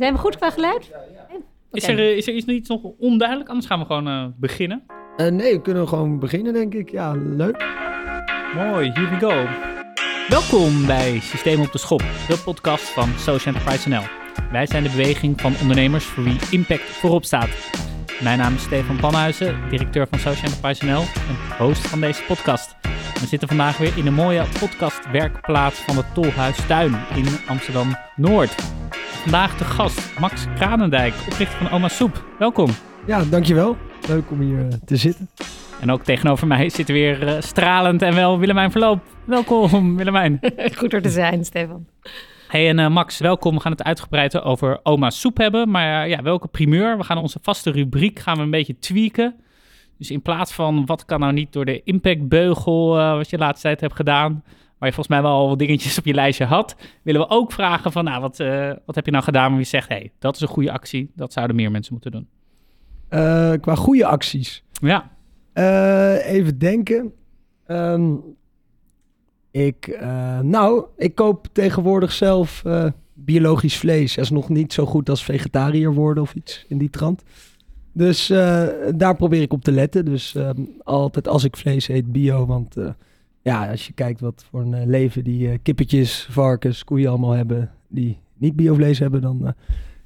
Zijn we goed qua geluid? Is, er, eh, is er iets, iets nog onduidelijk? Anders gaan we gewoon eh, beginnen. Eh, nee, we kunnen gewoon beginnen, denk ik. Ja, leuk. Mooi, here we go. Welkom bij Systeem op de Schop, de podcast van Social Enterprise NL. Wij zijn de beweging van ondernemers voor wie impact voorop staat. Mijn naam is Stefan Panhuizen, directeur van Social Enterprise NL en host van deze podcast. We zitten vandaag weer in een mooie podcastwerkplaats van het Tolhuistuin in Amsterdam-Noord. Vandaag de gast Max Kranendijk, oprichter van Oma Soep. Welkom. Ja, dankjewel. Leuk om hier eh, te zitten. En ook tegenover mij zit weer eh, stralend en wel Willemijn Verloop. Welkom Willemijn. Goed er te zijn, Stefan. Hey en eh, Max, welkom. We gaan het uitgebreid over oma soep hebben. Maar ja, welke primeur? We gaan onze vaste rubriek gaan we een beetje tweaken. Dus in plaats van wat kan nou niet door de impactbeugel, wat je de laatste tijd hebt gedaan, waar je volgens mij wel al wat dingetjes op je lijstje had, willen we ook vragen van, nou, wat, eh, wat heb je nou gedaan waar je zegt, hey, dat is een goede actie, dat zouden meer mensen moeten doen. Eh, qua goede acties. Ja, Eh, even denken. Ehm, ik, nou, ik koop tegenwoordig zelf biologisch vlees. Dat is nog niet zo goed als vegetariër worden of iets in die trant. Dus daar probeer ik op te letten. Dus ehm, altijd als ik vlees eet, bio. Want ja, als je kijkt wat voor een eh, leven die eh, kippetjes, varkens, koeien allemaal hebben... die niet biovlees hebben, dan eh,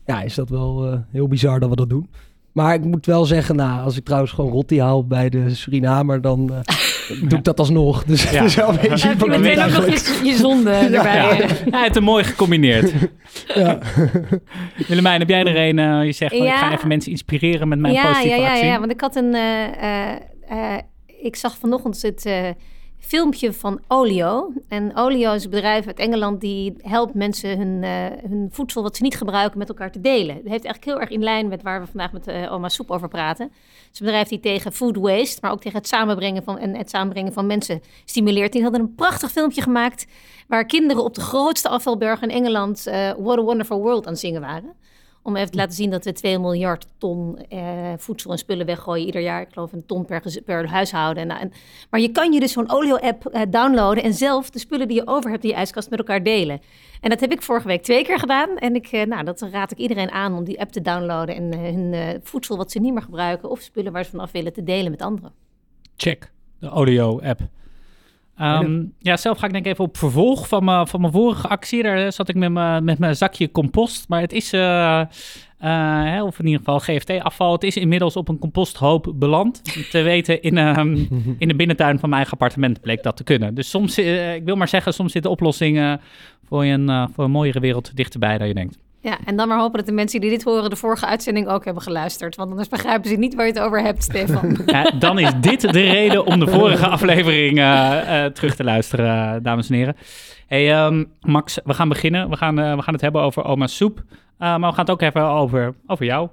ja, is dat wel eh, heel bizar dat we dat doen. Maar ik moet wel zeggen, nou, als ik trouwens gewoon rotti haal bij de Surinamer, dan doe ik dat alsnog. Dus Ja. een beetje meteen ook nog je, je zonde erbij. ja. ja het is mooi gecombineerd. Ja. Willemijn, heb jij er een, eh, je zegt, van, ik ga Ja. even mensen inspireren met mijn ja, positieve ja, ja, actie. ja, want ik had een. eh, eh, eh, ik zag vanochtend het eh, filmpje van Olio. En Olio is een bedrijf uit Engeland die helpt mensen hun, eh, hun voedsel wat ze niet gebruiken met elkaar te delen. Dat heeft eigenlijk heel erg in lijn met waar we vandaag met eh, oma Soep over praten. Het is een bedrijf die tegen food waste, maar ook tegen het samenbrengen van, en het samenbrengen van mensen stimuleert. Die hadden een prachtig filmpje gemaakt waar kinderen op de grootste afvalberg in Engeland eh, What a Wonderful World aan zingen waren. Om even te laten zien dat we 2 miljard ton eh, voedsel en spullen weggooien ieder jaar. Ik geloof een ton per, per huishouden. En, nou, en- maar je kan je dus zo'n Olio-app eh, downloaden en zelf de spullen die je over hebt in je ijskast met elkaar delen. En dat heb ik vorige week twee keer gedaan. En ik, eh, nou, dat raad ik iedereen aan om die app te downloaden en eh, hun eh, voedsel wat ze niet meer gebruiken of spullen waar ze vanaf willen te delen met anderen. Check, de Olio-app. Ehm, ja, zelf ga ik denk even op vervolg van mijn, van mijn vorige actie. Daar zat ik met mijn, met mijn zakje compost. Maar het is, eh, eh, of in ieder geval GFT-afval, het is inmiddels op een composthoop beland. Te weten, in, ehm, in de binnentuin van mijn eigen appartement bleek dat te kunnen. Dus soms, eh, ik wil maar zeggen, soms zit de oplossing eh, voor, je een, eh, voor een mooiere wereld dichterbij dan je denkt. Ja, en dan maar hopen dat de mensen die dit horen de vorige uitzending ook hebben geluisterd. Want anders begrijpen ze niet waar je het over hebt, Stefan. Ja, dan is dit de reden om de vorige aflevering eh, eh, terug te luisteren, eh, dames en heren. Hey, ehm, Max, we gaan beginnen. We gaan, we gaan het hebben over oma soep. Maar we gaan het ook even over, over jou.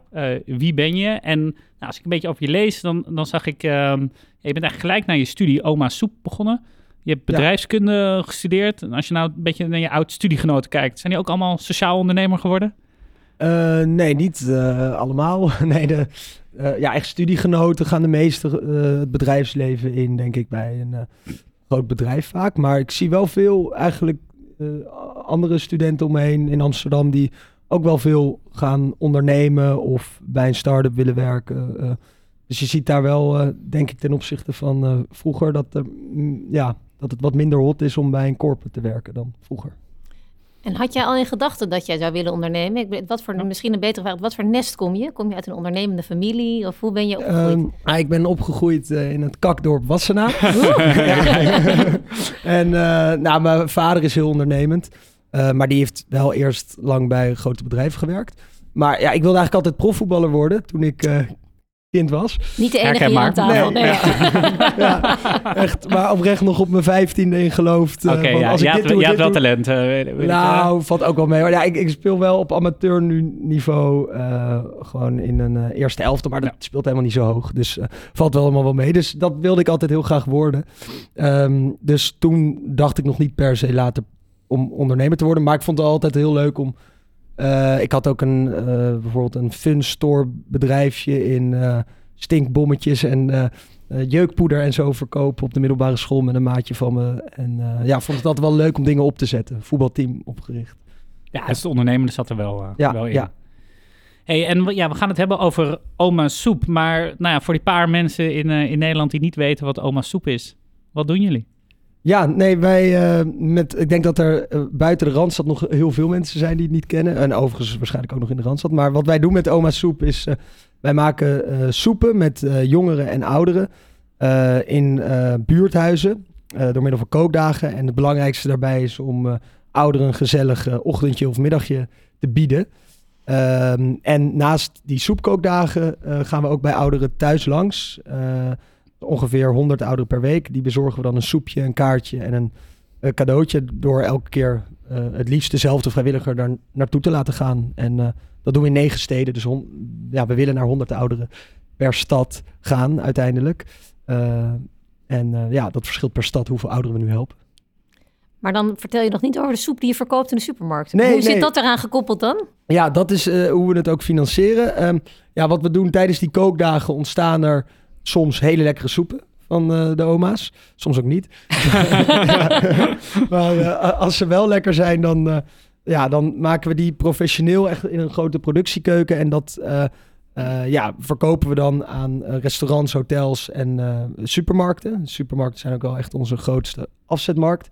Wie ben je? En nou, als ik een beetje over je lees, dan, dan zag ik... ehm, je bent eigenlijk gelijk naar je studie oma soep begonnen. Je hebt Ja. bedrijfskunde gestudeerd. En als je nou een beetje naar je oud-studiegenoten kijkt... zijn die ook allemaal sociaal ondernemer geworden? Eh, nee, niet eh, allemaal. nee, de, eh, ja, echt studiegenoten gaan de meeste het bedrijfsleven in, denk ik, bij een groot bedrijf vaak. Maar ik zie wel veel eigenlijk andere studenten om me heen in Amsterdam die ook wel veel gaan ondernemen of bij een start-up willen werken. dus je ziet daar wel, denk ik, ten opzichte van vroeger dat, er, mm, ja, dat het wat minder hot is om bij een corporate te werken dan vroeger. En had jij al in gedachten dat jij zou willen ondernemen? Ik wat voor, misschien een betere vraag, wat voor nest kom je? Kom je uit een ondernemende familie of hoe ben je opgegroeid? Ehm, ah, ik ben opgegroeid eh, in het kakdorp Wassenaar. En eh, nou, mijn vader is heel ondernemend. eh, maar die heeft wel eerst lang bij grote bedrijven gewerkt. Maar ja, ik wilde eigenlijk altijd profvoetballer worden toen ik kind was. Niet de enige herkenbaar. hier aan tafel. Nee, Nee, ja, echt, maar oprecht nog op mijn vijftiende in geloofd. eh, Oké, ja, als je ik had, dit doe, je had dit wel doe- talent. eh, weet- weet ik, eh. nou, valt ook wel mee. Maar ja, ik, ik speel wel op amateur nu niveau eh, gewoon in een eerste elfte, maar dat Ja. speelt helemaal niet zo hoog. Dus eh, valt wel allemaal wel mee. Dus dat wilde ik altijd heel graag worden. Ehm, dus toen dacht ik nog niet per se later om ondernemer te worden, maar ik vond het altijd heel leuk om. Eh, ik had ook een eh, bijvoorbeeld een fun store bedrijfje in eh, stinkbommetjes en jeukpoeder en zo verkopen op de middelbare school met een maatje van me. En ja, vond het altijd wel leuk om dingen op te zetten. Voetbalteam opgericht. Ja, dus de ondernemer zat er wel, Ja, wel in. ja. Hey, en we- ja, we gaan het hebben over oma soep. Maar nou ja, voor die paar mensen in, in Nederland die niet weten wat oma soep is, wat doen jullie? Ja, nee, wij eh, met. Ik denk dat er eh, buiten de Randstad nog heel veel mensen zijn die het niet kennen. En overigens waarschijnlijk ook nog in de Randstad. Maar wat wij doen met Oma Soep is. eh, wij maken soepen met jongeren en ouderen. in buurthuizen. door middel van kookdagen. En het belangrijkste daarbij is om ouderen een gezellig ochtendje of middagje te bieden. Ehm, en naast die soepkookdagen gaan we ook bij ouderen thuis langs. Ongeveer 100 ouderen per week. Die bezorgen we dan een soepje, een kaartje en een eh, cadeautje. Door elke keer eh, het liefst dezelfde vrijwilliger daar naartoe te laten gaan. En eh, dat doen we in negen steden. Dus ja, we willen naar 100 ouderen per stad gaan uiteindelijk. En ja, dat verschilt per stad hoeveel ouderen we nu helpen. Maar dan vertel je nog niet over de soep die je verkoopt in de supermarkt. Nee, Hoe nee. zit dat eraan gekoppeld dan? Ja, dat is hoe we het ook financieren. Ehm, ja, wat we doen tijdens die kookdagen ontstaan er soms hele lekkere soepen van eh, de oma's. Soms ook niet. maar eh, als ze wel lekker zijn, dan, eh, ja, dan maken we die professioneel echt in een grote productiekeuken. En dat ja, verkopen we dan aan restaurants, hotels en supermarkten. Supermarkten zijn ook wel echt onze grootste afzetmarkt.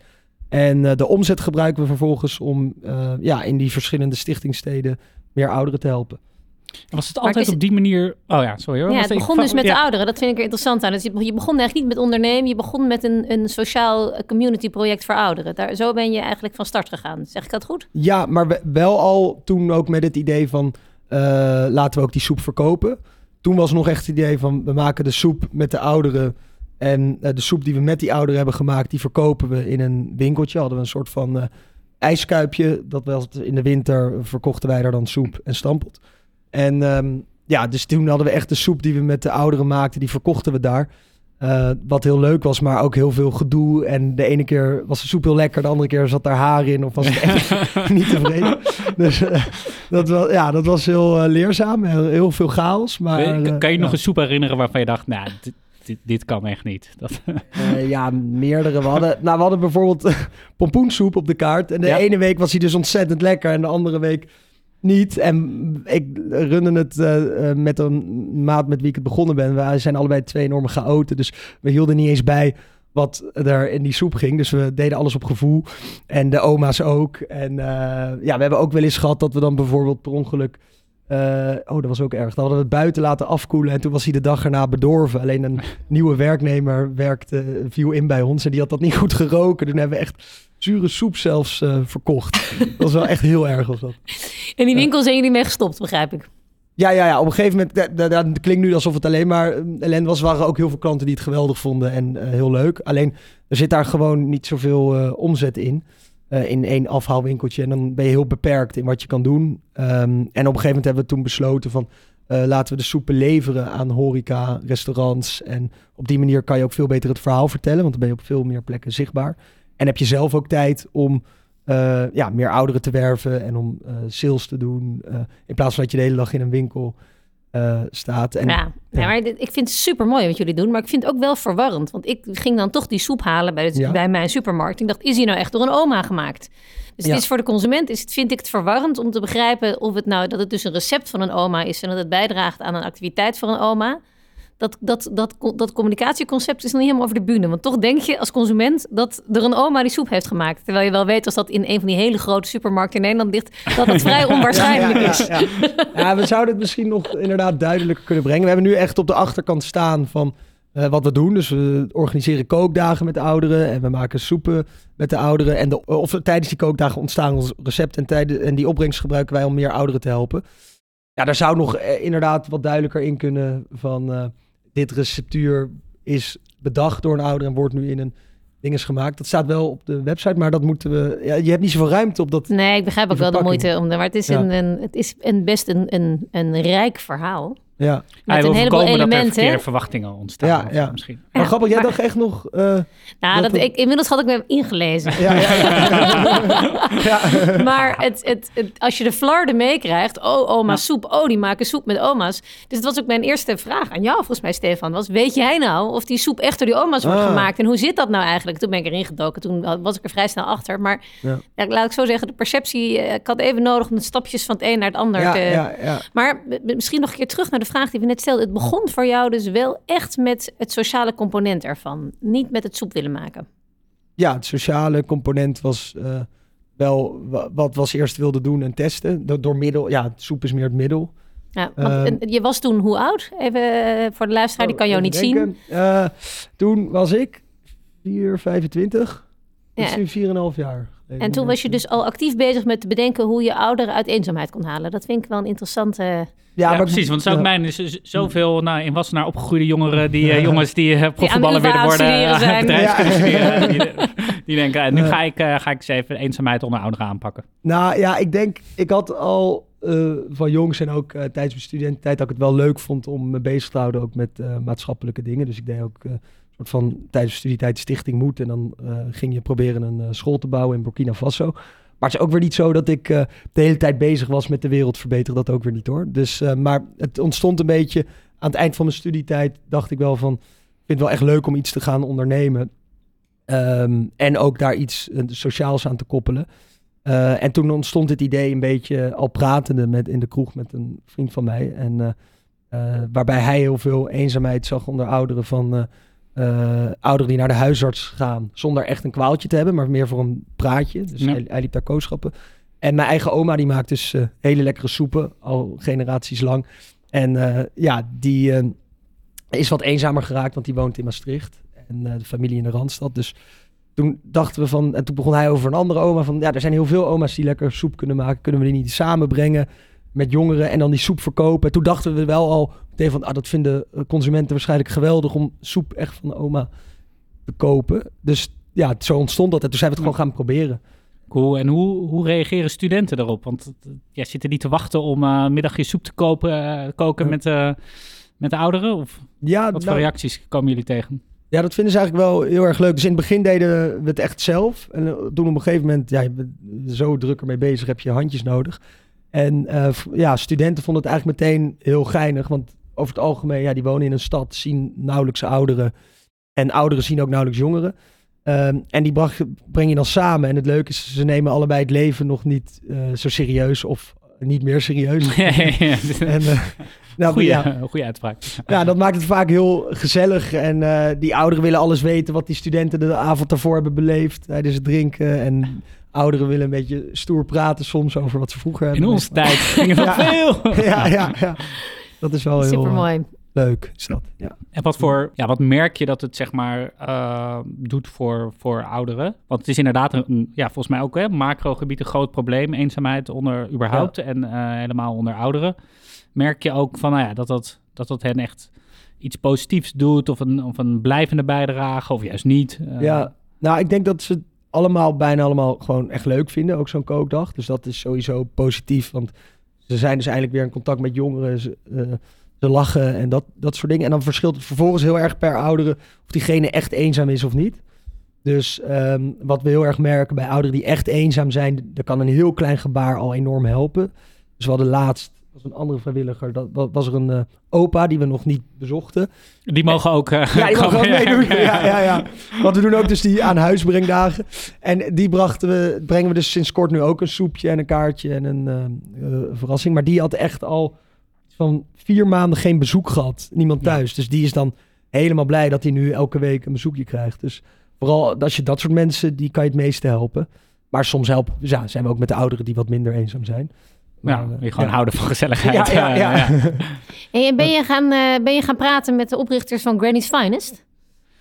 En de omzet gebruiken we vervolgens om ja, in die verschillende stichtingsteden meer ouderen te helpen. Was het altijd is op die manier... Oh ja, sorry hoor. Ja, het begon ik- dus met ja. de ouderen. Dat vind ik er interessant aan. Dus je je begon eigenlijk niet met ondernemen. Je begon met een, een sociaal eh, community project voor ouderen. Daar, zo ben je eigenlijk van start gegaan. Zeg ik dat goed? Ja, maar we- wel al toen ook met het idee van eh, laten we ook die soep verkopen. Toen was nog echt het idee van we maken de soep met de ouderen. En eh, de soep die we met die ouderen hebben gemaakt, die verkopen we in een winkeltje. Hadden we een soort van eh, ijskuipje. Dat was in de winter verkochten wij daar dan soep en stampot. En ehm, ja, dus toen hadden we echt de soep die we met de ouderen maakten, die verkochten we daar. Eh, wat heel leuk was, maar ook heel veel gedoe. En de ene keer was de soep heel lekker, de andere keer zat daar haar in of was het echt niet tevreden. Dus eh, dat, was, ja, dat was heel eh, leerzaam, heel, heel veel chaos. Maar, Kan- kan je nog een soep herinneren waarvan je dacht, nou, dit, dit, dit kan echt niet. Dat, ja, meerdere. We hadden, nou, we hadden bijvoorbeeld pompoensoep op de kaart. En de Ja. ene week was hij dus ontzettend lekker en de andere week niet. En ik runde het eh, eh, met een maat met wie ik het begonnen ben. Wij zijn allebei twee enorme chaoten, dus we hielden niet eens bij wat er in die soep ging. Dus we deden alles op gevoel. En de oma's ook. En eh, ja, we hebben ook wel eens gehad dat we dan bijvoorbeeld per ongeluk... eh, oh, dat was ook erg. Dan hadden we het buiten laten afkoelen en toen was hij de dag erna bedorven. Alleen een nieuwe werknemer werkte, viel in bij ons en die had dat niet goed geroken. Toen hebben we echt zure soep zelfs eh, verkocht. dat was wel echt heel erg. Was dat. In die winkel zijn jullie mee gestopt, begrijp ik. Ja, ja, ja. Op een gegeven moment, dat, dat, dat klinkt nu alsof het alleen maar eh, ellende was. Er waren ook heel veel klanten die het geweldig vonden en eh, heel leuk. Alleen, er zit daar gewoon niet zoveel eh, omzet in. Eh, in één afhaalwinkeltje. En dan ben je heel beperkt in wat je kan doen. Ehm, en op een gegeven moment hebben we toen besloten van... eh, laten we de soepen leveren aan horeca, restaurants. En op die manier kan je ook veel beter het verhaal vertellen. Want dan ben je op veel meer plekken zichtbaar. En heb je zelf ook tijd om eh, ja, meer ouderen te werven en om sales te doen. in plaats van dat je de hele dag in een winkel eh, staat. En, ja, ja. ja. maar dit- ik vind het super mooi wat jullie doen. Maar ik vind het ook wel verwarrend. Want ik ging dan toch die soep halen bij, het- Ja. bij mijn supermarkt. Ik dacht, is die nou echt door een oma gemaakt? Dus het is voor de consument is het, vind ik het verwarrend om te begrijpen of het nou dat het dus een recept van een oma is en dat het bijdraagt aan een activiteit voor een oma. Dat, dat, dat, dat communicatieconcept is nog niet helemaal over de bühne. Want toch denk je als consument dat er een oma die soep heeft gemaakt. Terwijl je wel weet als dat in een van die hele grote supermarkten in Nederland ligt, dat het vrij onwaarschijnlijk ja, is. Ja, Ja, we zouden het misschien nog inderdaad duidelijker kunnen brengen. We hebben nu echt op de achterkant staan van eh, wat we doen. Dus we organiseren kookdagen met de ouderen en we maken soepen met de ouderen. En de, of tijdens die kookdagen ontstaan ons recepten en, tijden, en die opbrengst gebruiken wij om meer ouderen te helpen. Ja, daar zou nog eh, inderdaad wat duidelijker in kunnen van eh, dit receptuur is bedacht door een ouder en wordt nu in een ding is gemaakt. Dat staat wel op de website, maar dat moeten we. Ja, je hebt niet zoveel ruimte op dat. Nee, ik begrijp ook wel de moeite om. Maar het is, Ja. een, een, het is een best een, een, een rijk verhaal. Ja, Met een heleboel voorkomen dat er elementen. verwachtingen ontstaan. Ja, of ja. Misschien. maar grappig, jij maar- dacht echt nog... eh, Nou, Dat ik, inmiddels had ik me ingelezen. ja, ja, ja. ja. Maar het, het, het- als je de flarden meekrijgt, oh, oma Ja. soep, oh, die maken soep met oma's. Dus dat was ook mijn eerste vraag aan jou, volgens mij, Stefan. Was, weet jij nou of die soep echt door die oma's wordt Ah. gemaakt? En hoe zit dat nou eigenlijk? Toen ben ik erin gedoken, toen was ik er vrij snel achter. Maar Ja. ja, laat ik zo zeggen, de perceptie, eh, ik had even nodig om de stapjes van het een naar het ander Ja, te... ja, ja. Maar misschien nog een keer terug naar de vraag die we net stelden. Het begon voor jou dus wel echt met het sociale component ervan. Niet met het soep willen maken. ja, het sociale component was eh, wel wa- wat we als eerst wilden doen en testen. Door, door middel, ja, het soep is meer het middel. Ja, want, Ehm. je was toen hoe oud? Even eh, voor de luisteraar, die kan jou Oh, niet zien. Eh, toen was ik 4, 25. Ja. Dus nu 4,5 jaar. En toen was je dus al actief bezig met te bedenken hoe je ouderen uit eenzaamheid kon halen. Dat vind ik wel een interessante. Ja, maar- precies. Want zo ook ja. mijn, zoveel nou, in Wassenaar opgegroeide jongeren, die eh, jongens die eh, profvoetballer willen worden, eh, zijn. Ja. die, die denken, nu Ja. ga ik, eh, ga ik eens even eenzaamheid onder ouderen aanpakken. Nou ja, ik denk, ik had al eh, van jongs en ook tijdens mijn studententijd dat ik het wel leuk vond om me bezig te houden ook met eh, maatschappelijke dingen. Dus ik deed ook eh, van tijdens de studietijd Stichting Moed en dan eh, ging je proberen een eh, school te bouwen in Burkina Faso. Maar het is ook weer niet zo dat ik eh, de hele tijd bezig was met de wereld verbeteren. Dat ook weer niet hoor. Dus, maar het ontstond een beetje aan het eind van mijn studietijd. Dacht ik wel van, ik vind het wel echt leuk om iets te gaan ondernemen. Ehm, en ook daar iets sociaals aan te koppelen. En toen ontstond het idee een beetje al pratende met, in de kroeg met een vriend van mij. En waarbij hij heel veel eenzaamheid zag onder ouderen van eh, ouderen die naar de huisarts gaan zonder echt een kwaaltje te hebben, maar meer voor een praatje. Dus Ja. hij, hij liep daar kooschappen. En mijn eigen oma die maakt dus eh, hele lekkere soepen, al generaties lang. En eh, ja, die is wat eenzamer geraakt, want die woont in Maastricht. En de familie in de Randstad. Dus toen dachten we van, en toen begon hij over een andere oma van, ja, er zijn heel veel oma's die lekker soep kunnen maken. Kunnen we die niet samenbrengen met jongeren en dan die soep verkopen? En toen dachten we wel al meteen van, ah, dat vinden eh, consumenten waarschijnlijk geweldig om soep echt van de oma te kopen. Dus ja, zo ontstond dat. En toen zijn we het gewoon gaan proberen. Cool. En hoe, hoe reageren studenten daarop? Want eh, ja, zitten die te wachten om een middagje soep te kopen, koken Ja. met, met de ouderen? Of Ja, wat voor nou, reacties komen jullie tegen? Ja, dat vinden ze eigenlijk wel heel erg leuk. Dus in het begin deden we het echt zelf. En toen op een gegeven moment, ja, je bent zo druk ermee bezig, heb je handjes nodig. En eh, ja, studenten vonden het eigenlijk meteen heel geinig. Want over het algemeen, ja, die wonen in een stad, zien nauwelijks ouderen. En ouderen zien ook nauwelijks jongeren. Ehm, en die bracht, breng je dan samen. En het leuke is, ze nemen allebei het leven nog niet eh, zo serieus of niet meer serieus. en, eh, nou, Goeie, ja, goeie uitspraak. ja, dat maakt het vaak heel gezellig. En die ouderen willen alles weten wat die studenten de avond daarvoor hebben beleefd tijdens het drinken. En ouderen willen een beetje stoer praten soms over wat ze vroeger hebben. In onze tijd ging er nog Ja. veel. Ja, ja, ja. Dat is wel heel Super eh, mooi. leuk. Is dat. Ja. En wat voor, ja, wat merk je dat het zeg maar eh, doet voor, voor ouderen? Want het is inderdaad een, ja, volgens mij ook hè, macrogebied een groot probleem, eenzaamheid onder überhaupt en eh, helemaal onder ouderen. Merk je ook van, nou ja, dat dat, dat dat hen echt iets positiefs doet of een, of een blijvende bijdrage of juist niet? Ja, nou, ik denk dat ze het allemaal, bijna allemaal gewoon echt leuk vinden. Ook zo'n kookdag. Dus dat is sowieso positief. Want ze zijn dus eindelijk weer in contact met jongeren. Ze, eh, ze lachen en dat, dat soort dingen. En dan verschilt het vervolgens heel erg per oudere of diegene echt eenzaam is of niet. Dus ehm, wat we heel erg merken bij ouderen die echt eenzaam zijn, daar kan een heel klein gebaar al enorm helpen. Dus we hadden laatst, was een andere vrijwilliger, dat wa- was er een eh, opa die we nog niet bezochten. Die mogen ook. eh, Ja, die mag komen. ook meedoen. Ja, ja, ja. Want we doen ook dus die aan huisbrengdagen. En die brachten we, brengen we dus sinds kort nu ook een soepje en een kaartje en een eh, verrassing. Maar die had echt al van vier maanden geen bezoek gehad. Niemand Ja. thuis. Dus die is dan helemaal blij dat hij nu elke week een bezoekje krijgt. Dus vooral als je dat soort mensen, die kan je het meeste helpen. Maar soms helpen, ja, zijn we ook met de ouderen die wat minder eenzaam zijn. Ja, Maar, eh, die gewoon ja. houden van gezelligheid. Ja, ja, ja. Hey, en ben, je gaan, eh, ben je gaan praten met de oprichters van Granny's Finest?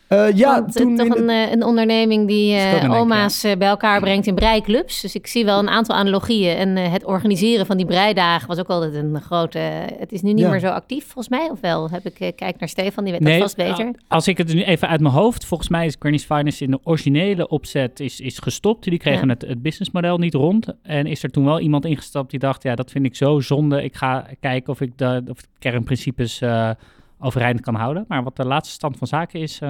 Eh, ja, Want, toen toch een, eh, een onderneming die eh, oma's bij elkaar brengt in breiklubs. Dus ik zie wel een aantal analogieën. En eh, het organiseren van die breidagen was ook altijd een grote... het is nu niet Ja. meer zo actief, volgens mij. Of wel? Heb ik, eh, kijk naar Stefan, die weet dat vast beter. Als ik het nu even uit mijn hoofd, volgens mij is Granny's Finest in de originele opzet is, is gestopt. Die kregen Ja. het, het businessmodel niet rond. En is er toen wel iemand ingestapt die dacht, ja, dat vind ik zo zonde. Ik ga kijken of ik de, of de kernprincipes eh, overeind kan houden. Maar wat de laatste stand van zaken is, eh,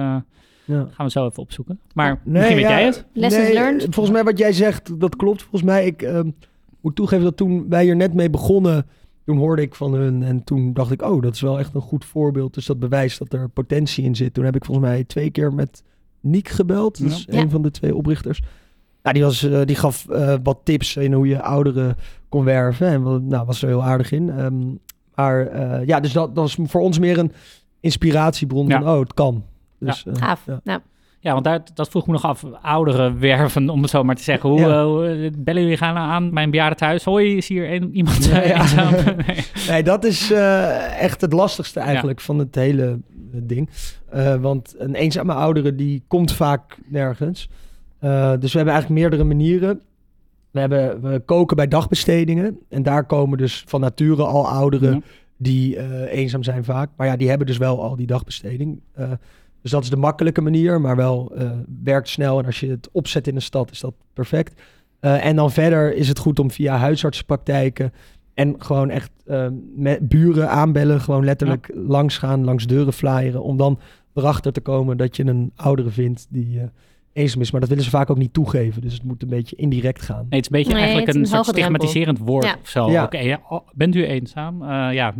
ja. gaan we zo even opzoeken. Maar Nee, misschien weet ja, jij het. Lessons nee, learned? Volgens mij wat jij zegt, dat klopt. Volgens mij, ik ehm, moet toegeven dat toen wij hier net mee begonnen, toen hoorde ik van hun en toen dacht ik, oh, dat is wel echt een goed voorbeeld. Dus dat bewijst dat er potentie in zit. Toen heb ik volgens mij twee keer met Niek gebeld, dus Ja. een van de twee oprichters. Nou, die, was, eh, die gaf eh, wat tips in hoe je ouderen kon werven en wel- nou, was er heel aardig in. Ehm, maar eh, ja, dus dat, dat was voor ons meer een inspiratiebron Ja. van, oh, het kan. Dus, eh, Gaaf. ja. Nou, Ja, want daar, dat vroeg me nog af. Ouderen werven, om het zo maar te zeggen. Hoe, Ja. hoe- bellen jullie gaan aan mijn bejaardentehuis? Hoi, is hier een, iemand Ja, ja. eenzaam? Nee. Nee, dat is eh, echt het lastigste eigenlijk van het hele ding. Eh, want een eenzame oudere die komt vaak nergens. Eh, dus we hebben eigenlijk meerdere manieren. We, hebben, we koken bij dagbestedingen. En daar komen dus van nature al ouderen Ja. die eh, eenzaam zijn vaak. Maar ja, die hebben dus wel al die dagbesteding. Eh, dus dat is de makkelijke manier, maar wel eh, werkt snel. En als je het opzet in een stad, is dat perfect. En dan verder is het goed om via huisartsenpraktijken en gewoon echt met buren aanbellen, gewoon letterlijk langs gaan, langs deuren flyeren, om dan erachter te komen dat je een oudere vindt die eh, eenzaam is. Maar dat willen ze vaak ook niet toegeven, dus het moet een beetje indirect gaan. Nee, het is een beetje Nee, eigenlijk een, een soort drempel. stigmatiserend woord Ja. of zo. Ja. Oké, ja, oh, bent u eenzaam? Eh, ja,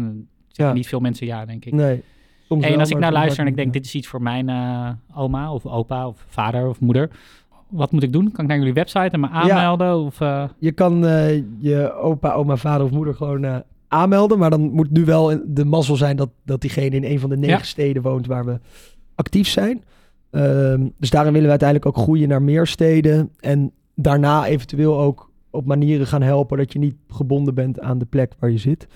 zeggen niet veel mensen ja, denk ik. Nee. Soms en wel, als ik nou soms luister en ik denk, dit is iets voor mijn eh, oma of opa of vader of moeder. Wat moet ik doen? Kan ik naar jullie website en me aanmelden? Of, eh, ja. Je kan eh, je opa, oma, vader of moeder gewoon eh, aanmelden, maar dan moet nu wel de mazzel zijn dat, dat diegene in een van de negen Ja. steden woont waar we actief zijn. Ehm, dus daarin willen we uiteindelijk ook groeien naar meer steden. En daarna eventueel ook op manieren gaan helpen dat je niet gebonden bent aan de plek waar je zit.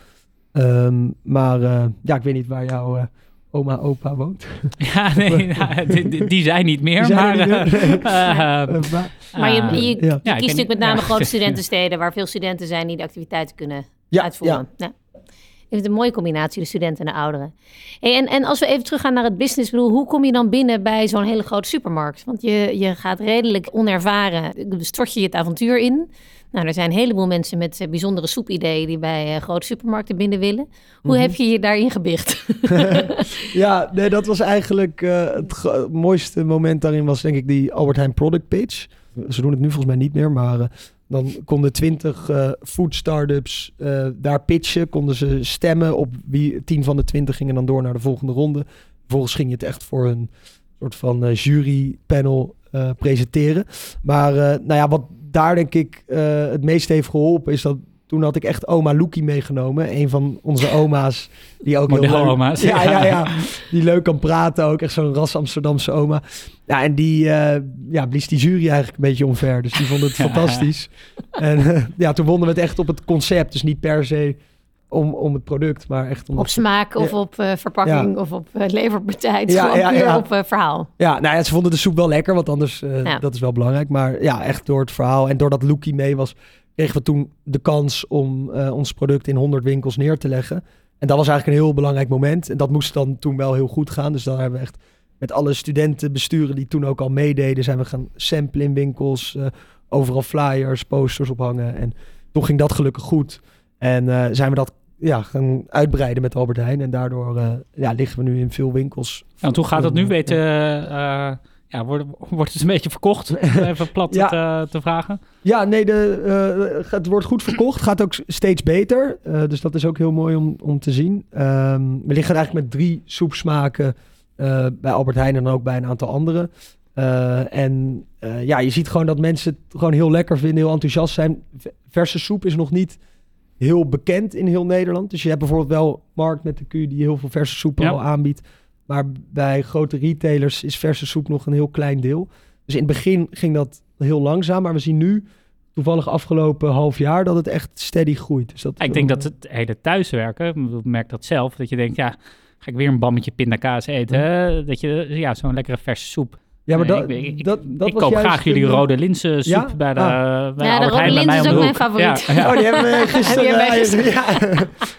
Ehm, maar eh, ja, ik weet niet waar jouw eh, oma, opa woont. ja, nee, nou, die, die- zijn niet meer. Die zijn maar, er niet eh, meer. maar- maar je, je, je ja. Ja, ik kiest natuurlijk met name ja. grote studentensteden... waar veel studenten zijn die de activiteiten kunnen ja, uitvoeren. Ja. Ik vind het een mooie combinatie, de studenten en de ouderen. Hey, en, en als we even teruggaan naar het business, bedoel, hoe kom je dan binnen bij zo'n hele grote supermarkt? Want je, je gaat redelijk onervaren, stort je het avontuur in. Nou, er zijn een heleboel mensen met eh, bijzondere soepideeën die bij eh, grote supermarkten binnen willen. Hoe Mhm. heb je je daarin gebicht? ja, nee, dat was eigenlijk eh, het mooiste moment daarin was denk ik die Albert Heijn product pitch. Ze doen het nu volgens mij niet meer, maar dan konden twintig eh food startups eh, daar pitchen. Konden ze stemmen op wie tien van de twintig gingen dan door naar de volgende ronde. Vervolgens ging je het echt voor een soort van eh, jurypanel presenteren. Maar nou ja, wat daar denk ik het meest heeft geholpen is dat toen had ik echt oma Loekie meegenomen. Een van onze oma's die ook heel leuk... Ja, ja, ja. Die leuk kan praten ook. Echt zo'n ras Amsterdamse oma. Ja, en die eh, ja, blies die jury eigenlijk een beetje omver. Dus die vond het fantastisch. En eh, ja, toen wonnen we het echt op het concept. Dus niet per se om, om het product, maar echt om... op smaak of Ja. op eh, verpakking Ja. of op uh, leverpartij. Ja, Gewoon ja, puur ja. op eh, verhaal. Ja, nou ja, ze vonden de soep wel lekker, want anders, eh, Ja. dat is wel belangrijk. Maar ja, echt door het verhaal en doordat Loekie mee was, kregen we toen de kans om eh, ons product in 100 winkels neer te leggen. En dat was eigenlijk een heel belangrijk moment. En dat moest dan toen wel heel goed gaan. Dus daar hebben we echt met alle studentenbesturen die toen ook al meededen, zijn we gaan samplen in winkels, eh, overal flyers, posters ophangen. En toen ging dat gelukkig goed. En eh, zijn we dat ja, gaan uitbreiden met Albert Heijn. En daardoor ja, liggen we nu in veel winkels. Want hoe gaat dat nu? Weten, ja, wordt, wordt het een beetje verkocht? Even plat Ja. te, te vragen. Ja, nee, de, eh, het wordt goed verkocht. Gaat ook steeds beter. Eh, dus dat is ook heel mooi om, om te zien. Ehm, we liggen eigenlijk met drie soepsmaken eh, bij Albert Heijn en ook bij een aantal andere. Eh, en eh, ja, je ziet gewoon dat mensen het gewoon heel lekker vinden, heel enthousiast zijn. Verse soep is nog niet heel bekend in heel Nederland. Dus je hebt bijvoorbeeld wel Markt met de Q die heel veel verse soepen Ja. al aanbiedt. Maar bij grote retailers is verse soep nog een heel klein deel. Dus in het begin ging dat heel langzaam. Maar we zien nu, toevallig afgelopen half jaar, dat het echt steady groeit. Dus dat ik denk dat het hele thuiswerken, ik merk dat zelf, dat je denkt, ja, ga ik weer een bammetje pindakaas eten. Dat je, ja, zo'n lekkere verse soep. Ja, maar Nee, dat, ik, ik, dat, dat ik was koop juist graag jullie rode linzensoep Ja? bij de, Ah. bij Ja, de rode linzen is ook mijn favoriet. Ja, ja. Oh, die hebben we gisteren, Heb je gisteren? ja,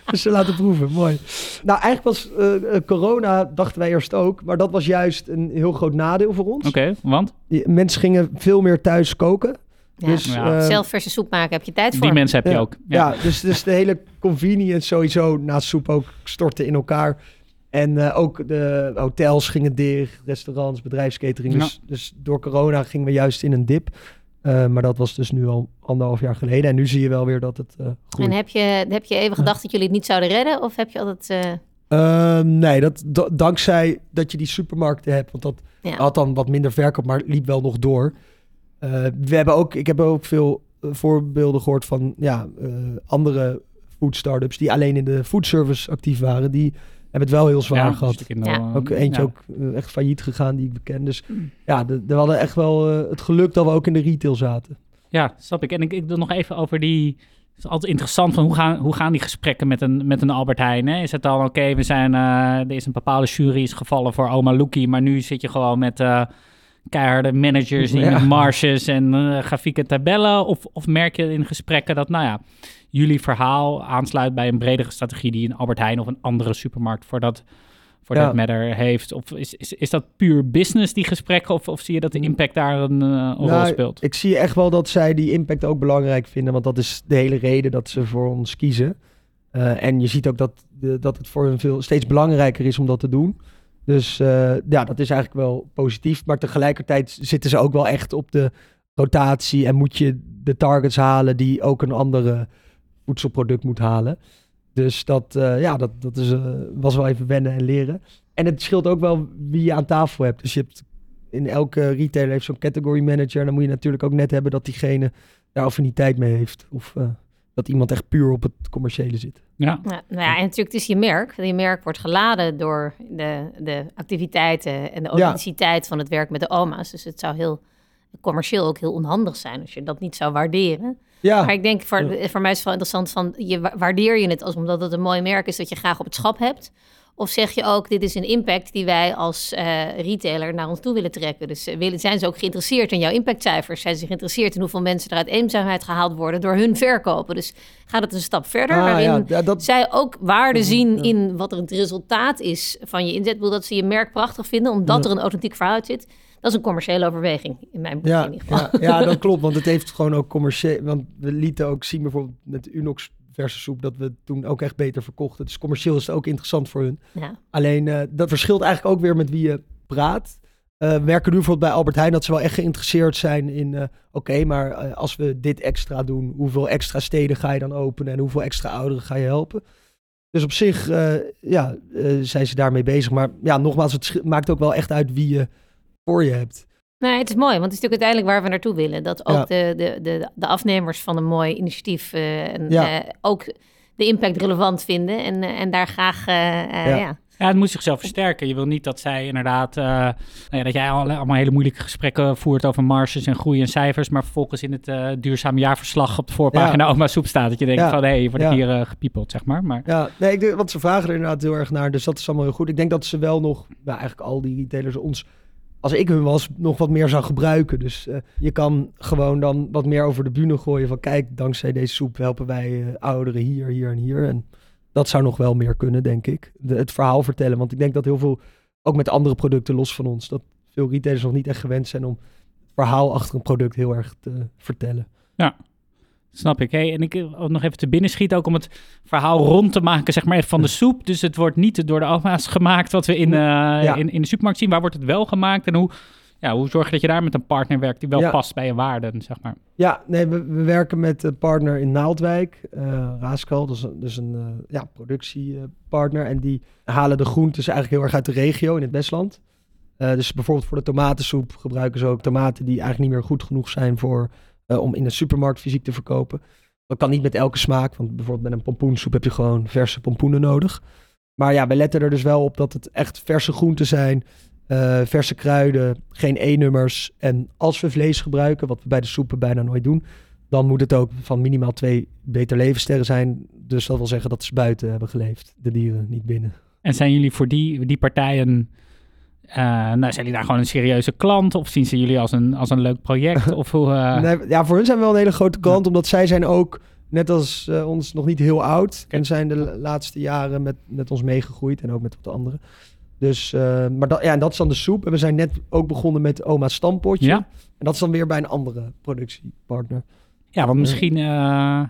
gisteren laten proeven. Mooi. Nou, eigenlijk was eh, eh, corona, dachten wij eerst ook. Maar dat was juist een heel groot nadeel voor ons. Oké, want Mensen gingen veel meer thuis koken. Ja. Dus, Ja. eh, Zelf verse soep maken heb je tijd voor. die mensen heb je ja, ook. Ja, dus, dus de hele convenience sowieso naast soep ook stortte in elkaar. En eh, ook de hotels gingen dicht, restaurants, bedrijfskatering. Dus, dus door corona gingen we juist in een dip. Eh, maar dat was dus nu al anderhalf jaar geleden. En nu zie je wel weer dat het eh groeit. En heb je, heb je even gedacht dat jullie het niet zouden redden? Of heb je altijd... eh, Ehm, nee, dat, da- dankzij dat je die supermarkten hebt. Want dat ja. had dan wat minder verkoop, maar liep wel nog door. Eh, we hebben ook, ik heb ook veel voorbeelden gehoord van ja, eh, andere food startups die alleen in de foodservice actief waren. Die het wel heel zwaar Ja, gehad. in Ja. Ook eentje ja. ook eh, echt failliet gegaan die ik beken. Dus Mm. ja, de- we hadden echt wel eh, het geluk dat we ook in de retail zaten. Ja, snap ik. En ik, ik wil nog even over die... Het is altijd interessant van hoe gaan, hoe gaan die gesprekken met een, met een Albert Heijn? Hè? Is het dan oké, we zijn... eh, er is een bepaalde jury is gevallen voor Oma Loekie, maar nu zit je gewoon met eh, keiharde managers die Ja. met marges en eh grafieken tabellen? Of, of merk je in gesprekken dat, nou ja, jullie verhaal aansluit bij een bredere strategie die een Albert Heijn of een andere supermarkt voor dat... Voor Ja. dat matter heeft? Of is, is, is dat puur business, die gesprekken? Of, of zie je dat de impact daar een, eh, een rol Nou, speelt? Ik zie echt wel dat zij die impact ook belangrijk vinden. Want dat is de hele reden dat ze voor ons kiezen. Eh, en je ziet ook dat, dat het voor hen veel steeds belangrijker is om dat te doen. Dus eh, ja, dat is eigenlijk wel positief. Maar tegelijkertijd zitten ze ook wel echt op de rotatie. En moet je de targets halen die ook een andere voedselproduct moet halen. Dus dat, eh, ja, dat, dat is, eh, was wel even wennen en leren. En het scheelt ook wel wie je aan tafel hebt. Dus je hebt in elke retailer heeft zo'n category manager. En dan moet je natuurlijk ook net hebben dat diegene daar affiniteit mee heeft. Of eh, dat iemand echt puur op het commerciële zit. Ja, Ja, nou ja, en natuurlijk, het is je merk. Je merk wordt geladen door de, de activiteiten en de Ja. authenticiteit van het werk met de oma's. Dus het zou heel commercieel ook heel onhandig zijn als je dat niet zou waarderen. Ja, Maar ik denk, voor, voor mij is het wel interessant van, je wa- waardeer je het als omdat het een mooi merk is dat je graag op het schap hebt? Of zeg je ook, dit is een impact die wij als eh, retailer naar ons toe willen trekken? Dus eh, willen, zijn ze ook geïnteresseerd in jouw impactcijfers? Zijn ze geïnteresseerd in hoeveel mensen er uit eenzaamheid gehaald worden door hun verkopen? Dus gaat het een stap verder, Ah, waarin ja, dat, zij ook waarde Mhm, zien ja. in wat er het resultaat is van je inzet. Ik bedoel, dat ze je merk prachtig vinden, omdat Ja. er een authentiek verhaal uit zit. Dat is een commerciële overweging, in mijn boek ja, in ieder geval. ja, ja, dat klopt. Want het heeft gewoon ook commercieel... Want we lieten ook zien bijvoorbeeld met Unox verse soep... dat we toen ook echt beter verkochten. Dus commercieel is het ook interessant voor hun. Ja. Alleen eh, dat verschilt eigenlijk ook weer met wie je praat. Eh, we merken nu bijvoorbeeld bij Albert Heijn dat ze wel echt geïnteresseerd zijn in... eh, Oké, maar als we dit extra doen, hoeveel extra steden ga je dan openen... en hoeveel extra ouderen ga je helpen? Dus op zich ja, zijn ze daarmee bezig. Maar ja, nogmaals, het maakt ook wel echt uit wie je voor je hebt. Nee, het is mooi, want het is natuurlijk uiteindelijk waar we naartoe willen. Dat ook Ja. de, de, de, de afnemers van een mooi initiatief eh, en, Ja. eh, ook de impact relevant vinden. En, eh, en daar graag, eh, eh, Ja. ja. Ja, het moet zichzelf versterken. Je wil niet dat zij inderdaad, eh, nou ja, dat jij al- allemaal hele moeilijke gesprekken voert over marges en groei en cijfers, maar vervolgens in het eh duurzaam jaarverslag op de voorpagina oma soep staat. Dat je denkt Ja. van, hé, hey, wordt Ja. hier gepiepeld, zeg maar. Maar Ja, nee, ik denk, want ze vragen er inderdaad heel erg naar. Dus dat is allemaal heel goed. Ik denk dat ze wel nog, nou, eigenlijk al die retailers ons, als ik hun was, nog wat meer zou gebruiken. Dus eh, je kan gewoon dan wat meer over de bühne gooien van kijk, dankzij deze soep helpen wij eh, ouderen hier, hier en hier. En dat zou nog wel meer kunnen, denk ik. Het verhaal vertellen. Want ik denk dat heel veel, ook met andere producten los van ons, dat veel retailers nog niet echt gewend zijn om het verhaal achter een product heel erg te vertellen. Snap ik. Hey, en ik wil nog even te binnen schieten, ook om het verhaal rond te maken, zeg maar, even van de soep. Dus het wordt niet door de oma's gemaakt wat we in, eh, in, in de supermarkt zien. Waar wordt het wel gemaakt en hoe, ja, hoe zorg je dat je daar met een partner werkt die wel Ja. past bij je waarden, zeg maar. Ja, nee, we, we werken met een partner in Naaldwijk, eh Raaskal, dat is een, dus een eh, ja, productiepartner. en die halen de groentes eigenlijk heel erg uit de regio in het Westland. Eh, dus bijvoorbeeld voor de tomatensoep gebruiken ze ook tomaten die eigenlijk niet meer goed genoeg zijn voor, eh, om in de supermarkt fysiek te verkopen. Dat kan niet met elke smaak, want bijvoorbeeld met een pompoensoep heb je gewoon verse pompoenen nodig. Maar ja, we letten er dus wel op dat het echt verse groenten zijn, eh, verse kruiden, geen E-nummers. En als we vlees gebruiken, wat we bij de soepen bijna nooit doen, dan moet het ook van minimaal twee beter levenssterren zijn. Dus dat wil zeggen dat ze buiten hebben geleefd, de dieren, niet binnen. En zijn jullie voor die, die partijen, eh, nou, zijn jullie daar gewoon een serieuze klant? Of zien ze jullie als een, als een leuk project? of hoe, eh, Nee, ja, voor hun zijn we wel een hele grote klant, omdat zij zijn ook, net als eh, ons, nog niet heel oud. En zijn de la- laatste jaren met, met ons meegegroeid en ook met wat anderen. Dus, eh, maar dat, ja, en dat is dan de soep. En we zijn net ook begonnen met Oma's Stampotje. Ja. En dat is dan weer bij een andere productiepartner. Ja, want misschien, eh,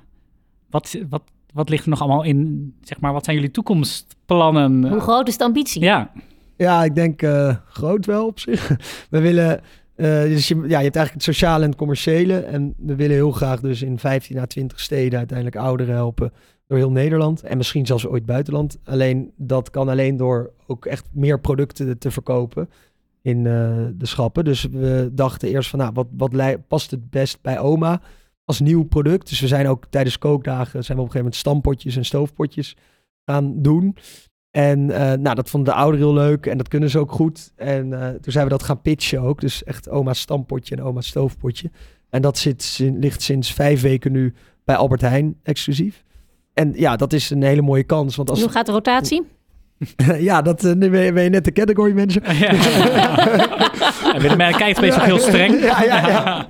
wat, wat, wat ligt er nog allemaal in, zeg maar, wat zijn jullie toekomstplannen? Hoe groot is de ambitie? Ja, Ja, ik denk eh, groot wel op zich. We willen, eh, dus je, ja, je hebt eigenlijk het sociale en het commerciële. En we willen heel graag dus in 15 à 20 steden uiteindelijk ouderen helpen door heel Nederland. En misschien zelfs ooit buitenland. Alleen dat kan alleen door ook echt meer producten te verkopen in eh, de schappen. Dus we dachten eerst van, nou, wat, wat past het best bij oma als nieuw product? Dus we zijn ook tijdens kookdagen, zijn we op een gegeven moment stampotjes en stoofpotjes gaan doen. En eh, nou, dat vonden de ouderen heel leuk en dat kunnen ze ook goed. En eh, toen zijn we dat gaan pitchen ook. Dus echt oma's stampotje en oma's stoofpotje. En dat zit, ligt sinds vijf weken nu bij Albert Heijn exclusief. En ja, dat is een hele mooie kans. Want als, Hoe gaat de rotatie? ja, dat eh, nu ben je, ben je net de category manager. ja. ja Willem kijkt een beetje heel streng. Ja, ja, ja.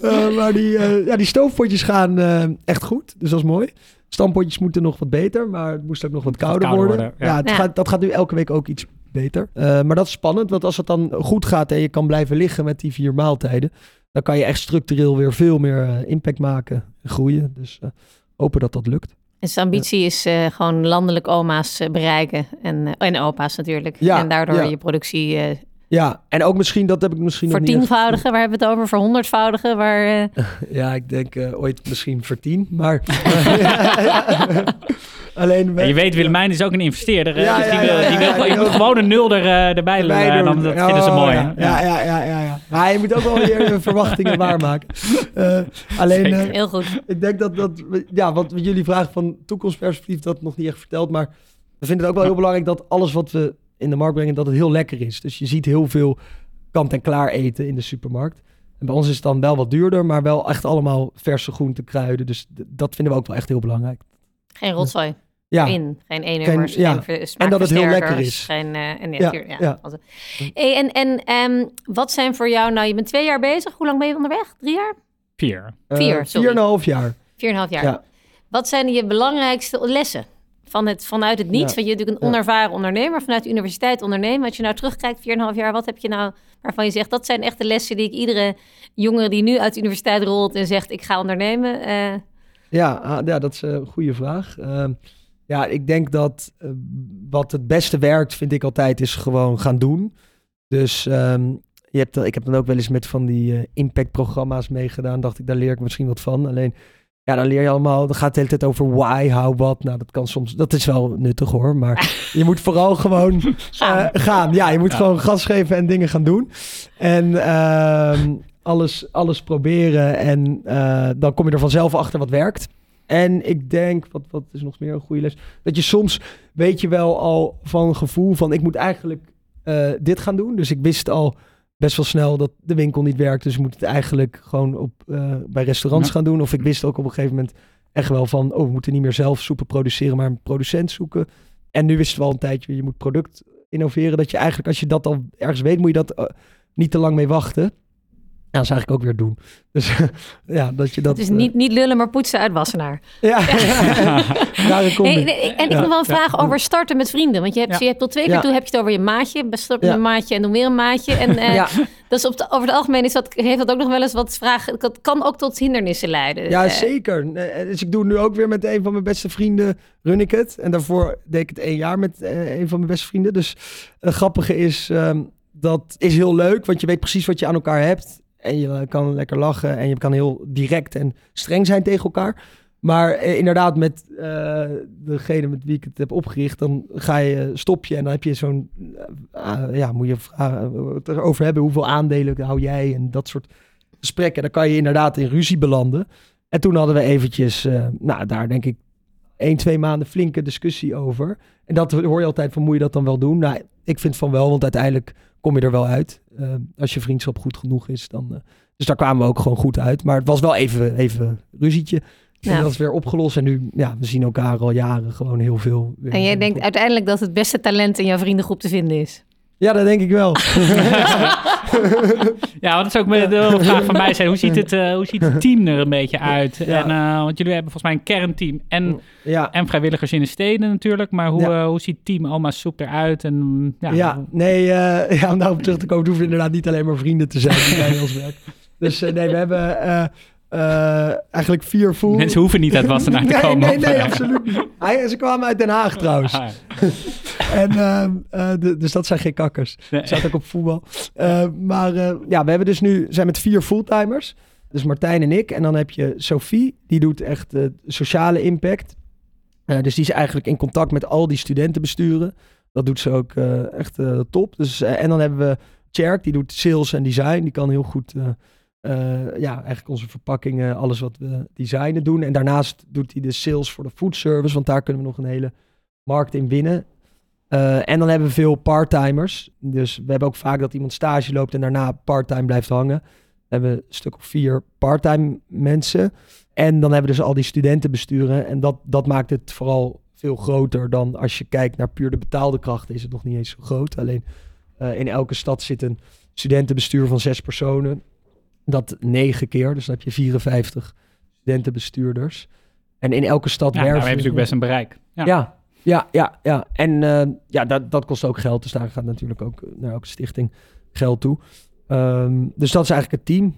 Maar die, eh, ja, die stoofpotjes gaan eh, echt goed. Dus dat is mooi. Stampotjes moeten nog wat beter, maar het moest ook nog wat kouder, kouder worden. worden, ja, ja. het Ja. Gaat, dat gaat nu elke week ook iets beter. Eh, maar dat is spannend, want als het dan goed gaat en je kan blijven liggen met die vier maaltijden, dan kan je echt structureel weer veel meer eh, impact maken en groeien. Dus eh, hopen dat dat lukt. Dus de ambitie is eh, gewoon landelijk oma's bereiken. En, en opa's natuurlijk. Ja, en daardoor ja. je productie eh Ja, en ook misschien, dat heb ik misschien nog niet echt- vertienvoudigen. Waar hebben we het over? Voor honderdvoudigen? Waar, eh, Ja, ik denk eh, ooit misschien voor tien, maar... Alleen... Ja, je weet, Willemijn is ook een investeerder. Ja, dus die ja, wil, ja, die ja, wil, moet gewoon een nul er, eh, erbij lullen. Wij En dan, dat vinden ze mooi. Ja, hè? ja, ja, ja, ja, ja. Maar je moet ook wel je je verwachtingen waarmaken. Eh, alleen, heel goed. ik denk dat, dat ja, wat jullie vragen van toekomstperspectief, dat nog niet echt verteld. Maar we vinden het ook wel heel belangrijk dat alles wat we in de markt brengen, dat het heel lekker is. Dus je ziet heel veel kant-en-klaar eten in de supermarkt. En bij ons is het dan wel wat duurder, maar wel echt allemaal verse groenten, kruiden. Dus dat vinden we ook wel echt heel belangrijk. Geen rotzooi Ja, in. Geen Geen- ja. En dat het heel lekker is. Geen, eh, en, ja, Ja, ja, ja. Hey, en en ehm, wat zijn voor jou, nou je bent twee jaar bezig. Hoe lang ben je onderweg? Drie jaar? Vier. eh, vier, sorry. Vier en een half jaar. Vier en een half jaar. Ja. Wat zijn je belangrijkste lessen? Van het, vanuit het niets, Ja. want je natuurlijk een onervaren ondernemer, vanuit de universiteit ondernemen. Als je nou terugkijkt, 4,5 jaar, wat heb je nou waarvan je zegt, dat zijn echt de lessen die ik iedere jongere die nu uit de universiteit rolt en zegt, ik ga ondernemen. eh, Ja, ah, ja, dat is een goede vraag. Ehm, ja, ik denk dat eh, wat het beste werkt, vind ik altijd, is gewoon gaan doen. Dus ehm, je hebt, ik heb dan ook wel eens met van die eh, impactprogramma's meegedaan. Dacht ik, daar leer ik misschien wat van. Alleen, ja, dan leer je allemaal, dan gaat het de hele tijd over why, how, what. Nou, dat kan soms, dat is wel nuttig hoor. Maar je moet vooral gewoon Gaan. eh, gaan. Ja, je moet Ja. gewoon gas geven en dingen gaan doen. En ehm, alles, alles proberen. En eh, dan kom je er vanzelf achter wat werkt. En ik denk, wat, wat is nog meer een goede les? Dat je soms weet je wel al van een gevoel van ik moet eigenlijk eh, dit gaan doen. Dus ik wist al best wel snel dat de winkel niet werkt. Dus ik moet het eigenlijk gewoon op, eh, bij restaurants Ja. gaan doen. Of ik wist ook op een gegeven moment echt wel van... oh, we moeten niet meer zelf soepen produceren, maar een producent zoeken. En nu wisten we al een tijdje, je moet product innoveren. Dat je eigenlijk, als je dat al ergens weet, moet je dat eh, niet te lang mee wachten. Ja, dat is eigenlijk ook weer doen. Dus ja, dat je dat... het is eh, niet, niet lullen, maar poetsen uit Wassenaar. Ja, daar. Hey, en ik Ja. heb wel een vraag over starten met vrienden. Want je hebt, Ja. je hebt tot twee keer Ja. toe heb je het over je maatje. Start met een maatje en dan weer een maatje. En eh, ja, dat is op de, over het algemeen is dat, heeft dat ook nog wel eens wat vragen. Dat kan ook tot hindernissen leiden. ja, Eh, zeker. Nee, Dus ik doe nu ook weer met een van mijn beste vrienden, run ik het. En daarvoor deed ik het één jaar met eh, een van mijn beste vrienden. Dus het grappige is, ehm, dat is heel leuk, want je weet precies wat je aan elkaar hebt. En je kan lekker lachen en je kan heel direct en streng zijn tegen elkaar. Maar eh, inderdaad, met eh, degene met wie ik het heb opgericht, dan ga je, stop je en dan heb je zo'n, eh, ah, ja, moet je het erover hebben, hoeveel aandelen hou jij en dat soort gesprekken. Dan kan je inderdaad in ruzie belanden. En toen hadden we eventjes, eh, nou daar denk ik, één, twee maanden flinke discussie over. En dat hoor je altijd van, moet je dat dan wel doen? Nou, ik vind van wel, want uiteindelijk kom je er wel uit. Eh, als je vriendschap goed genoeg is, dan... eh, dus daar kwamen we ook gewoon goed uit. Maar het was wel even, even ruzietje. En dat is weer opgelost. En nu, ja, we zien elkaar al jaren gewoon heel veel. En jij denkt uiteindelijk dat het beste talent in jouw vriendengroep te vinden is. Ja, dat denk ik wel. Ja, want dat is ook de vraag van mij zijn. Hoe ziet het, eh, hoe ziet het team er een beetje uit? Ja. En, eh, want jullie hebben volgens mij een kernteam en, ja, en vrijwilligers in de steden natuurlijk. Maar hoe, Ja. eh, hoe ziet team Alma Soep eruit? En, ja, ja, nee, ja, om daarop terug te komen, hoeven inderdaad niet alleen maar vrienden te zijn die bij ons werken. Dus nee, we hebben eh, eigenlijk vier full... Mensen hoeven niet uit Wassenaar te nee, komen. nee, of, nee, eh, absoluut niet. Hij, ze kwamen uit Den Haag trouwens. ah, En, ehm, eh, de- dus dat zijn geen kakkers. nee. Ik zat ook op voetbal. Maar ja, we hebben dus nu, zijn met vier fulltimers. Dus Martijn en ik. En dan heb je Sophie, die doet echt sociale impact. Dus die is eigenlijk in contact met al die studentenbesturen. Dat doet ze ook echt top. Dus, en dan hebben we Tjerk, die doet sales en design. Die kan heel goed, eh, ja, eigenlijk onze verpakkingen, alles wat we designen doen. En daarnaast doet hij de sales voor de food service, want daar kunnen we nog een hele markt in winnen. Eh, en dan hebben we veel parttimers. Dus we hebben ook vaak dat iemand stage loopt en daarna parttime blijft hangen. We hebben een stuk of vier parttime mensen. En dan hebben we dus al die studentenbesturen. En dat, dat maakt het vooral veel groter dan als je kijkt naar puur de betaalde krachten. Is het nog niet eens zo groot. Alleen eh, in elke stad zit een studentenbestuur van zes personen. Dat negen keer. Dus dan heb je 54 studentenbestuurders. En in elke stad Ja, nou, we hebben natuurlijk best een bereik. Ja. ja, ja, ja, ja. En eh, ja, dat, dat kost ook geld. Dus daar gaat natuurlijk ook naar elke stichting geld toe. Ehm, dus dat is eigenlijk het team.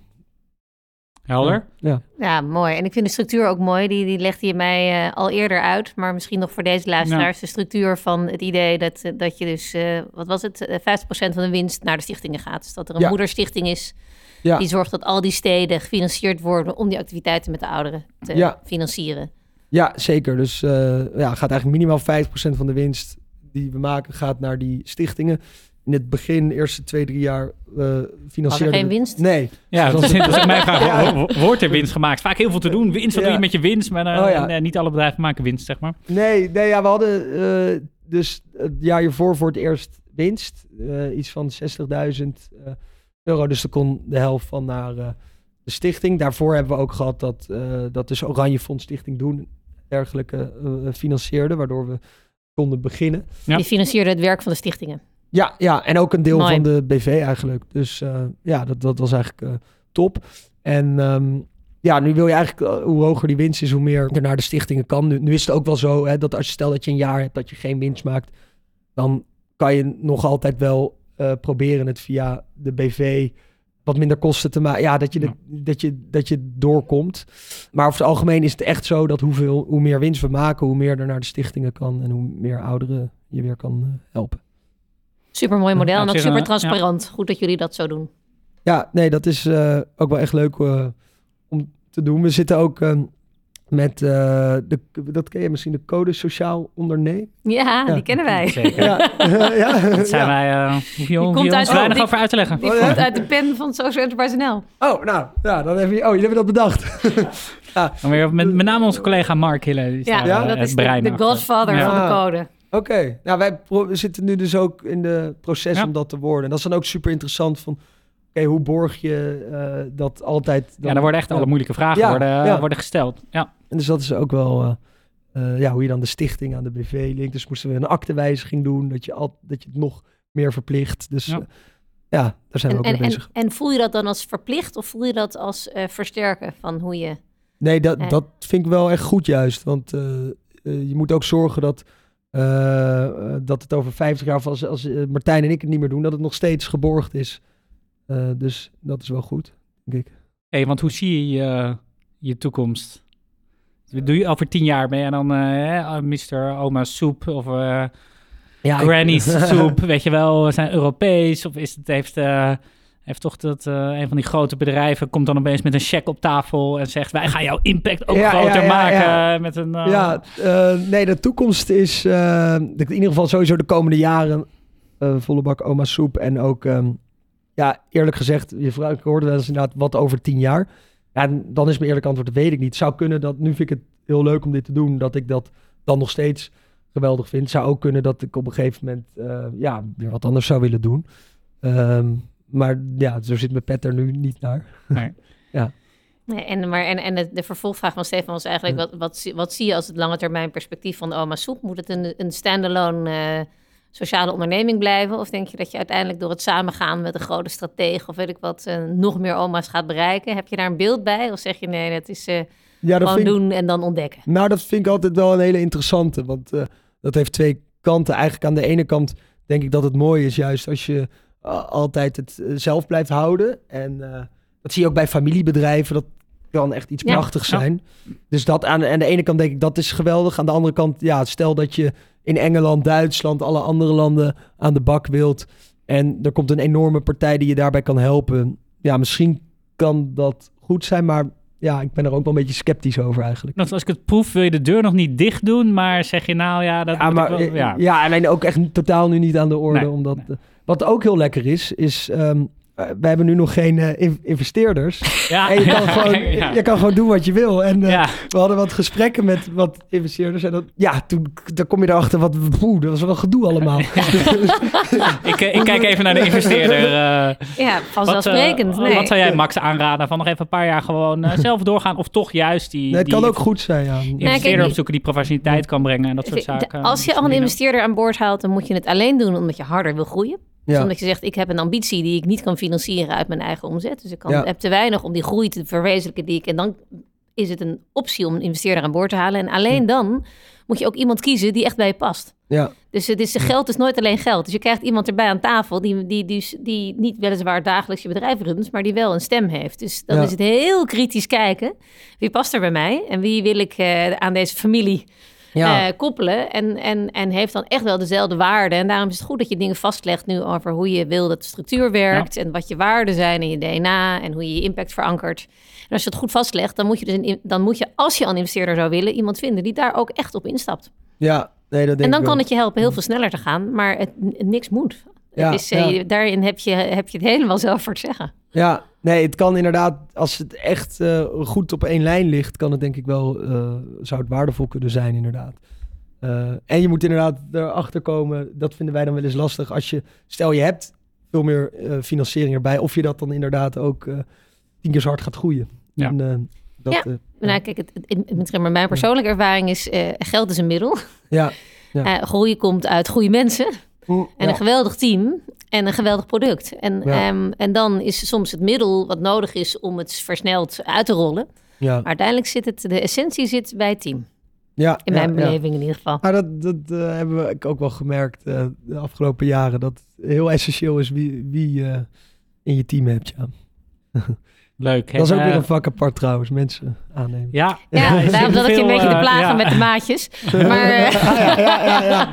Helder? Ja. Ja, mooi. En ik vind de structuur ook mooi. Die, die legde je mij eh, al eerder uit. Maar misschien nog voor deze luisteraars. De structuur van het idee dat, eh, dat je dus, eh, wat was het, Eh, 50% van de winst naar de stichtingen gaat. Dus dat er een Ja. moederstichting is Ja. die zorgt dat al die steden gefinancierd worden om die activiteiten met de ouderen te Ja. financieren. ja, zeker. Dus eh, ja, gaat eigenlijk minimaal 5% van de winst die we maken gaat naar die stichtingen. In het begin, eerste twee, drie jaar, eh Was er financieren geen winst? Nee. Ja, dat is, dat is ook mijn vraag. Ja. Wordt er winst gemaakt? Vaak heel veel te doen. Winst, wat doe je met je winst? Maar eh, Oh ja. nee, niet alle bedrijven maken winst, zeg maar. Nee, nee ja, we hadden eh, dus het jaar hiervoor voor het eerst winst. eh, iets van 60.000 eh, euro. Dus er kon de helft van naar eh, de stichting. Daarvoor hebben we ook gehad dat, eh, dat dus Oranje Fonds Stichting Doen dergelijke eh, financierde. Waardoor we konden beginnen. Ja. Die financierde het werk van de stichtingen. Ja, ja, en ook een deel Mooi. van de BV eigenlijk. Dus eh, ja, dat, dat was eigenlijk eh, top. En ehm, ja, nu wil je eigenlijk, hoe hoger die winst is, hoe meer er naar de stichtingen kan. Nu, nu is het ook wel zo hè, dat als je stel dat je een jaar hebt dat je geen winst maakt, dan kan je nog altijd wel eh, proberen het via de BV wat minder kosten te maken. Ja, dat je, de, dat, je, dat je doorkomt. Maar over het algemeen is het echt zo dat hoeveel, hoe meer winst we maken, hoe meer er naar de stichtingen kan en hoe meer ouderen je weer kan eh, helpen. Super mooi model Ja, en ook super een- transparant. Goed dat jullie dat zo doen. Ja, nee, dat is eh, ook wel echt leuk eh, om te doen. We zitten ook eh, met, eh, de, dat ken je misschien, de Code Sociaal Ondernemen. Ja, Ja. die kennen wij. Zeker. Ja, ja. Dat zijn ja. wij, eh hoef je, hoef komt uit- weinig oh, over uit te leggen. Die Oh, ja? komt uit de pen van Social Enterprise NL. Oh, nou, ja, dan heb je, oh, jullie hebben dat bedacht. Dan weer met, met name onze collega Mark Hille. Die is Ja, daar, eh, dat is de, godfather Ja. van de code. Oké, nou, wij zitten nu dus ook in de proces Ja. om dat te worden. En dat is dan ook super interessant van, hoe borg je eh, dat altijd? Ja, daar worden echt alle moeilijke vragen Ja, worden, ja. worden gesteld. Ja. En dus dat is ook wel, eh, eh, ja, hoe je dan de stichting aan de BV linkt. Dus moesten we een aktewijziging doen, dat je, al, dat je het nog meer verplicht. Dus Ja. daar zijn we En, ook en, mee en, bezig. en voel je dat dan als verplicht of voel je dat als eh, versterken van hoe je... Nee, dat, Eh. dat vind ik wel echt goed juist. Want eh, eh, je moet ook zorgen dat, eh, eh, dat het over 50 jaar, of als, als eh, Martijn en ik het niet meer doen, dat het nog steeds geborgd is. Eh, dus dat is wel goed, denk ik. Hey, want hoe zie je je, je toekomst? Doe je over tien jaar ben je dan eh Mr. Oma Soep of eh Ja, Granny's Soep, weet je wel, zijn Europees? Of is het, heeft, eh, heeft toch dat eh, een van die grote bedrijven komt dan opeens met een cheque op tafel en zegt wij gaan jouw impact ook Ja, groter ja, maken ja. met een... eh, Ja, eh, nee, de toekomst is eh, in ieder geval sowieso de komende jaren eh, volle bak oma soep. En ook, ehm, ja, eerlijk gezegd, je vraag, ik hoorde wel eens inderdaad wat over tien jaar. Ja, en dan is mijn eerlijk antwoord, dat weet ik niet. Het zou kunnen dat, nu vind ik het heel leuk om dit te doen, dat ik dat dan nog steeds geweldig vind. Het zou ook kunnen dat ik op een gegeven moment, eh, ja, weer wat anders zou willen doen. Ehm, maar ja, zo zit mijn pet er nu niet naar. Nee, en, maar, en, en de, de vervolgvraag van Stefan was eigenlijk: wat, wat, zie- wat zie je als het lange termijn perspectief van de Oma Soep? Moet het een, een standalone eh, sociale onderneming blijven? Of denk je dat je uiteindelijk door het samengaan met een grote stratege of weet ik wat, eh, nog meer oma's gaat bereiken? Heb je daar een beeld bij? Of zeg je nee, dat is Ja, dat gewoon vind doen en dan ontdekken? nou, dat vind ik altijd wel een hele interessante. Want eh, dat heeft twee kanten. Eigenlijk aan de ene kant denk ik dat het mooi is juist als je altijd het zelf blijft houden. En dat zie je ook bij familiebedrijven. Dat kan echt iets Ja. prachtigs Ja. zijn. Dus dat aan, aan de ene kant denk ik dat is geweldig. Aan de andere kant, ja, stel dat je in Engeland, Duitsland, alle andere landen aan de bak wilt. En er komt een enorme partij die je daarbij kan helpen. Ja, misschien kan dat goed zijn, maar ja, ik ben er ook wel een beetje sceptisch over eigenlijk. Dat als ik het proef, wil je de deur nog niet dicht doen, maar zeg je nou ja, dat Ja, moet maar ik wel, ja. ja. alleen ook echt totaal nu niet aan de orde. Nee, omdat, nee. eh, wat ook heel lekker is, is ehm wij hebben nu nog geen eh, in- investeerders. Ja, En je kan, ja, gewoon, ja. je kan gewoon doen wat je wil. En eh, Ja. we hadden wat gesprekken met wat investeerders. En dat, ja, toen dan kom je erachter, wat, poeh, dat was wel gedoe allemaal. Ik, eh, ik kijk even naar de investeerder. eh. Ja, Wat, vanzelfsprekend. nee. wat zou jij Max aanraden van nog even een paar jaar gewoon eh, zelf doorgaan? Of toch juist die, Nee, het die kan ook goed zijn, ja. investeerder opzoeken die professionaliteit kan brengen en dat soort zaken. Als je al een investeerder aan boord haalt, dan moet je het alleen doen omdat je harder wil groeien. Dus omdat je zegt, ik heb een ambitie die ik niet kan financieren uit mijn eigen omzet. Dus ik kan, heb te weinig om die groei te verwezenlijken die ik... En dan is het een optie om een investeerder aan boord te halen. En alleen dan moet je ook iemand kiezen die echt bij je past. Ja, Dus het is, geld is nooit alleen geld. Dus je krijgt iemand erbij aan tafel die, die, die, die niet weliswaar dagelijks je bedrijf runt, maar die wel een stem heeft. Dus dan Ja. is het heel kritisch kijken. Wie past er bij mij? En wie wil ik eh, aan deze familie ja. eh, koppelen. En, en, en heeft dan echt wel dezelfde waarden. En daarom is het goed dat je dingen vastlegt nu over hoe je wil dat de structuur werkt. En wat je waarden zijn in je DNA. En hoe je je impact verankert. En als je het goed vastlegt, dan moet je, dus een, dan moet je als je een investeerder zou willen, iemand vinden die daar ook echt op instapt. ja. Nee, dat denk En dan ik kan wel. het je helpen heel veel sneller te gaan. Maar het, niks moet. Ja, is, eh, ja. Daarin heb je, heb je het helemaal zelf voor het zeggen. Ja, nee, het kan inderdaad, als het echt eh, goed op één lijn ligt, kan het denk ik wel, eh, zou het waardevol kunnen zijn inderdaad. Eh, en je moet inderdaad erachter komen, dat vinden wij dan wel eens lastig, als je, stel je hebt veel meer eh, financiering erbij, of je dat dan inderdaad ook eh, tien keer zo hard gaat groeien. Ja. En, eh, dat, Ja. Nou, kijk, het, het, mijn persoonlijke ervaring is, eh, geld is een middel. ja. Ja. Eh, groei komt uit goede mensen. Mm, En ja. een geweldig team en een geweldig product. En, Ja. ehm, en dan is soms het middel wat nodig is om het versneld uit te rollen. ja. Maar uiteindelijk zit het, de essentie zit bij het team. ja, In mijn ja. beleving in ieder geval. Maar dat, dat eh, hebben we ook wel gemerkt eh, de afgelopen jaren, dat het heel essentieel is wie, wie je in je team hebt. Ja. Leuk. Dat is ook weer een vak apart trouwens, mensen aannemen. Ja, Ja, daarom zat ik je een beetje te eh, plagen ja. met de maatjes. Maar, eh, ja, ja, ja, ja.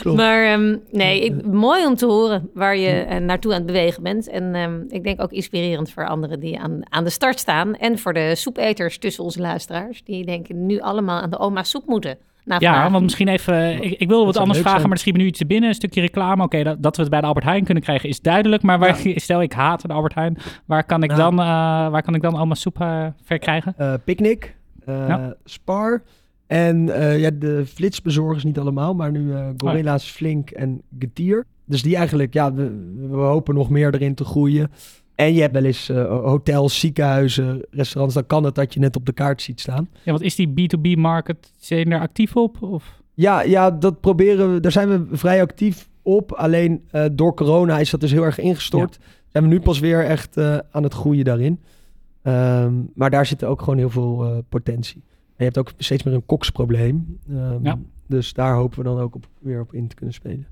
Klopt. maar ehm, nee, ik, mooi om te horen waar je eh, naartoe aan het bewegen bent. En ehm, ik denk ook inspirerend voor anderen die aan, aan de start staan. En voor de soepeters tussen onze luisteraars. Die denken nu allemaal aan de oma soep moeten. Nou, Ja, want misschien even... Ik, ik wilde wat anders vragen, zijn. maar er schiet me nu iets te binnen. Een stukje reclame. Oké, dat, dat we het bij de Albert Heijn kunnen krijgen is duidelijk. Maar waar, stel ik haat de Albert Heijn. Waar kan ik, Ja. dan, eh, waar kan ik dan allemaal soep eh, verkrijgen? Eh, Picnic, eh, Ja. Spar en eh, ja, de flitsbezorgers niet allemaal, maar nu eh Gorilla's, Flink en Getier. Dus die eigenlijk, ja, we, we hopen nog meer erin te groeien. En je hebt wel eens eh, hotels, ziekenhuizen, restaurants, dan kan het dat je net op de kaart ziet staan. Ja, wat is die B2B-market? Zijn je er actief op? Of? Ja, ja, dat proberen we. Daar zijn we vrij actief op. Alleen door corona is dat dus heel erg ingestort. Zijn we nu pas weer echt aan het groeien daarin. Ehm, maar daar zit ook gewoon heel veel potentie. Je hebt ook steeds meer een koksprobleem. Ehm, Ja. Dus daar hopen we dan ook op, weer op in te kunnen spelen.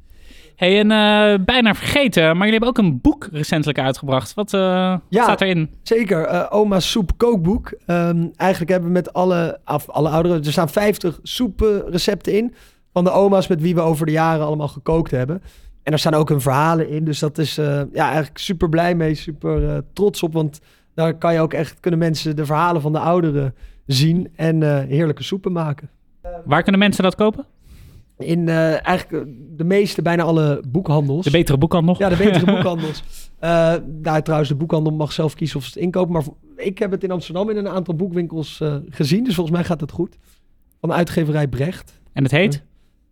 hey, en eh, bijna vergeten, maar jullie hebben ook een boek recentelijk uitgebracht. Wat eh, Ja. staat erin? Zeker, eh Oma's Soep Kookboek. Ehm, eigenlijk hebben we met alle, af, alle ouderen... Er staan 50 soeprecepten in... van de oma's met wie we over de jaren allemaal gekookt hebben. En er staan ook hun verhalen in. Dus dat is ja, eigenlijk super blij mee, super trots op. Want daar kan je ook echt... kunnen mensen de verhalen van de ouderen zien... en eh, heerlijke soepen maken. Waar kunnen mensen dat kopen? In eh, eigenlijk eh, de meeste, bijna alle boekhandels. De betere boekhandel. Ja, de betere boekhandels. Eh nou, trouwens, de boekhandel mag zelf kiezen of ze het inkopen. Maar ik heb het in Amsterdam in een aantal boekwinkels eh, gezien. Dus volgens mij gaat het goed. Van de uitgeverij Brecht. En het heet?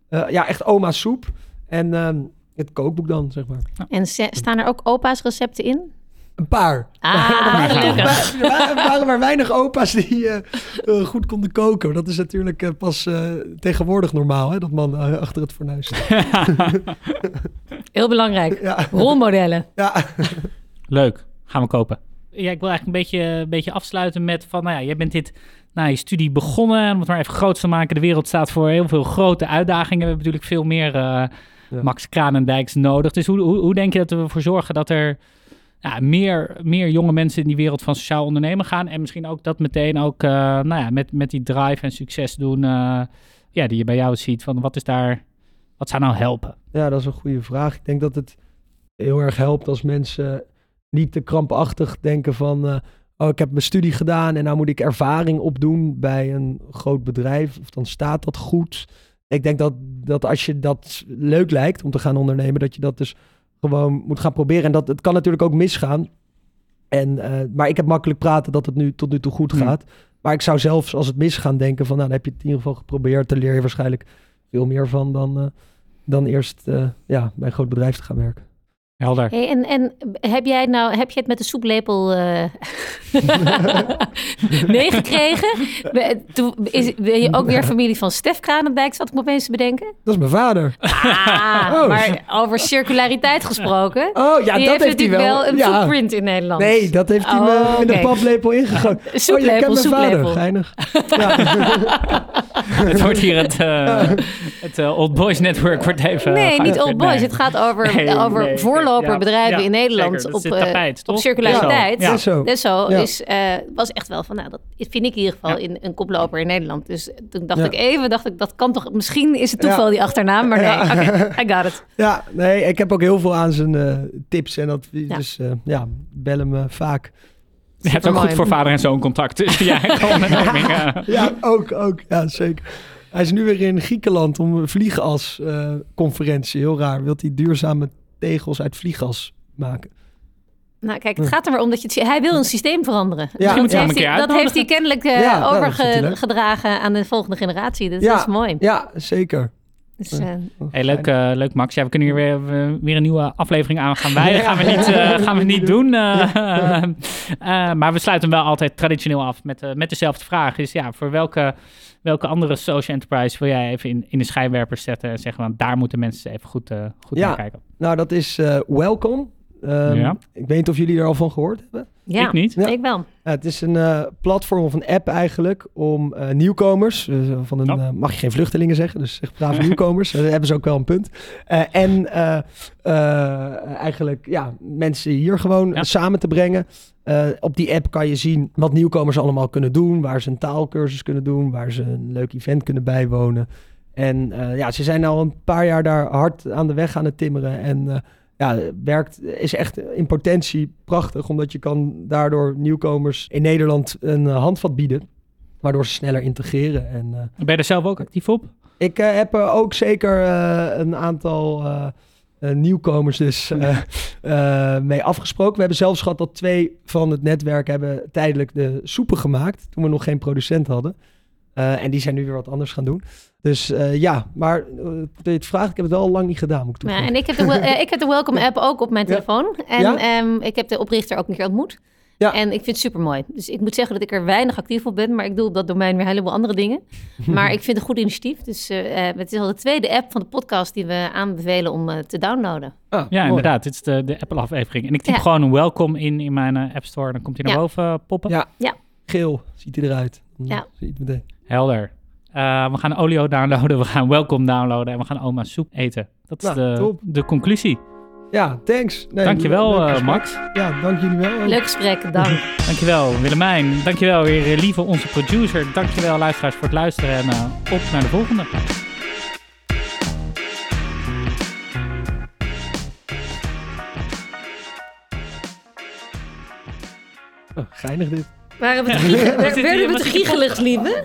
Eh, ja, echt oma soep. En ehm, het kookboek dan, zeg maar. En staan er ook opa's recepten in? Een paar. Ah, er, waren, er waren- er waren maar weinig opa's die eh, eh, goed konden koken. Dat is natuurlijk eh, pas eh, tegenwoordig normaal, hè, dat man achter het fornuis staat. Heel belangrijk. Ja, Rolmodellen. ja. Leuk, gaan we kopen. Ja, ik wil eigenlijk een beetje, een beetje afsluiten met van, nou ja, jij bent dit, nou, je studie begonnen, om het maar even groot te maken. De wereld staat voor heel veel grote uitdagingen. We hebben natuurlijk veel meer eh, Ja. Max Kranendijks nodig. Dus hoe, hoe, hoe denk je dat we ervoor zorgen dat er ja, meer, meer jonge mensen in die wereld van sociaal ondernemen gaan? En misschien ook dat meteen ook, eh, nou ja, met, met die drive en succes doen, eh, ja, die je bij jou ziet. Van wat is daar, wat zou nou helpen? ja, dat is een goede vraag. Ik denk dat het heel erg helpt als mensen niet te krampachtig denken van... eh, oh, ik heb mijn studie gedaan en nou moet ik ervaring opdoen bij een groot bedrijf. Of dan staat dat goed. Ik denk dat, dat als je dat leuk lijkt om te gaan ondernemen, dat je dat dus gewoon moet gaan proberen. En dat het kan natuurlijk ook misgaan. En, eh, maar ik heb makkelijk praten dat het nu tot nu toe goed Hmm. gaat. Maar ik zou zelfs als het misgaan denken van, nou, dan heb je het in ieder geval geprobeerd. Daar leer je waarschijnlijk veel meer van dan, eh, dan eerst eh, ja, bij een groot bedrijf te gaan werken. Helder. Hey, en, en heb jij nou, heb je het met de soeplepel eh meegekregen? Ben- toen is, ben je ook weer familie van Stef Kranendijk, zat ik me opeens te bedenken? Dat is mijn vader. Ah, Oh. maar over circulariteit gesproken. Oh, ja, die dat heeft heeft hij natuurlijk wel. wel een ja. footprint in Nederland. Nee, dat heeft hij me Oh, in de paplepel ingegoten. Oh, je Soeplepel, kent mijn soeplepel. vader. Geinig. Ja. Het wordt hier het, eh, het eh, Old Boys Network wordt even... Nee, niet. Old Boys. Nee. Het gaat over, Nee, over nee, voorloperbedrijven ja, in Nederland zeker. Dat op, eh, tapijt, op circulariteit. Ja. Zo. Dus zo Ja. is, eh, was echt wel van, nou, dat vind ik in ieder geval Ja. in een koploper in Nederland. Dus toen dacht Ja. ik even, dacht ik, dat kan toch, misschien is het toeval Ja. die achternaam, maar nee, Ja. oké, I got it. Ja, nee, ik heb ook heel veel aan zijn eh, tips en advies. Dus eh, ja, bel hem eh, vaak. Het is ook goed voor vader en zoon contact. Dus ja, ook, ook. Ja, zeker. Hij is nu weer in Griekenland om een vliegas eh, conferentie. Heel raar. Wilt hij duurzame tegels uit vliegas maken? Nou, kijk, het gaat er maar om dat je het, hij wil een systeem veranderen. Ja, dat, heeft hij, dat heeft hij kennelijk eh, Ja, nou, dat overgedragen aan de volgende generatie. Dus Ja. dat is mooi. Ja, zeker. Dus, eh, Hey, leuk, eh, leuk Max. Ja, we kunnen hier weer, we- weer een nieuwe aflevering aan gaan wijden. Gaan we niet, eh, gaan we niet doen. eh, eh, maar we sluiten hem wel altijd traditioneel af met, met dezelfde vraag. Is ja, voor welke, welke andere social enterprise wil jij even in, in de schijnwerpers zetten en zeggen, want daar moeten mensen even goed, eh, goed Ja. naar kijken. Nou, dat is eh Welcome. Ehm, Ja. Ik weet niet of jullie er al van gehoord hebben. Ja, Ik niet. Ja. ik wel. Ja, het is een eh, platform of een app eigenlijk om eh, nieuwkomers, eh, van een, Oh. mag je geen vluchtelingen zeggen, dus zeg brave nieuwkomers, daar hebben ze ook wel een punt. Eh, en eigenlijk ja, mensen hier gewoon Ja. samen te brengen. Eh, op die app kan je zien wat nieuwkomers allemaal kunnen doen, waar ze een taalkursus kunnen doen, waar ze een leuk event kunnen bijwonen. En eh, ja, ze zijn al een paar jaar daar hard aan de weg aan het timmeren en... ja, werkt, is echt in potentie prachtig, omdat je kan daardoor nieuwkomers in Nederland een eh, handvat bieden, waardoor ze sneller integreren. En eh, Ben je er zelf ook actief op? ik eh, heb ook zeker een aantal nieuwkomers dus mee afgesproken. We hebben zelfs gehad dat twee van het netwerk hebben tijdelijk de soepen gemaakt, toen we nog geen producent hadden. En die zijn nu weer wat anders gaan doen. Dus eh, ja, maar uh, het vraag, ik heb het wel al lang niet gedaan, moet ik Ja, toegeven. en ik heb, de, eh, ik heb de Welcome app ook op mijn Ja. telefoon. En Ja? ehm, ik heb de oprichter ook een keer ontmoet. Ja. En ik vind het super mooi. Dus ik moet zeggen dat ik er weinig actief op ben. Maar ik doe op dat domein weer een heleboel andere dingen. Maar ik vind het een goed initiatief. Dus eh, eh, het is al de tweede app van de podcast die we aanbevelen om eh, te downloaden. Ah, Ja, mooi. inderdaad. Dit is de, de Apple-aflevering. En ik typ Ja. gewoon een welcome in in mijn eh, App Store. Dan komt hij naar Ja. boven eh, poppen. Ja. Geel ziet hij eruit. Ja. Helder. Eh, we gaan Olio downloaden, we gaan Welcome downloaden en we gaan Oma soep eten. Dat is Nou, de, top. de conclusie. Ja, thanks. Nee, Dankjewel, eh. Max. Ja, dank jullie wel. Leuk gesprek, dank. Dankjewel Willemijn. Dankjewel weer eh, lieve onze producer. Dankjewel luisteraars voor het luisteren en op naar de volgende. Oh, geinig dit. Waren we te Ja. werden we te giechelig, lieve?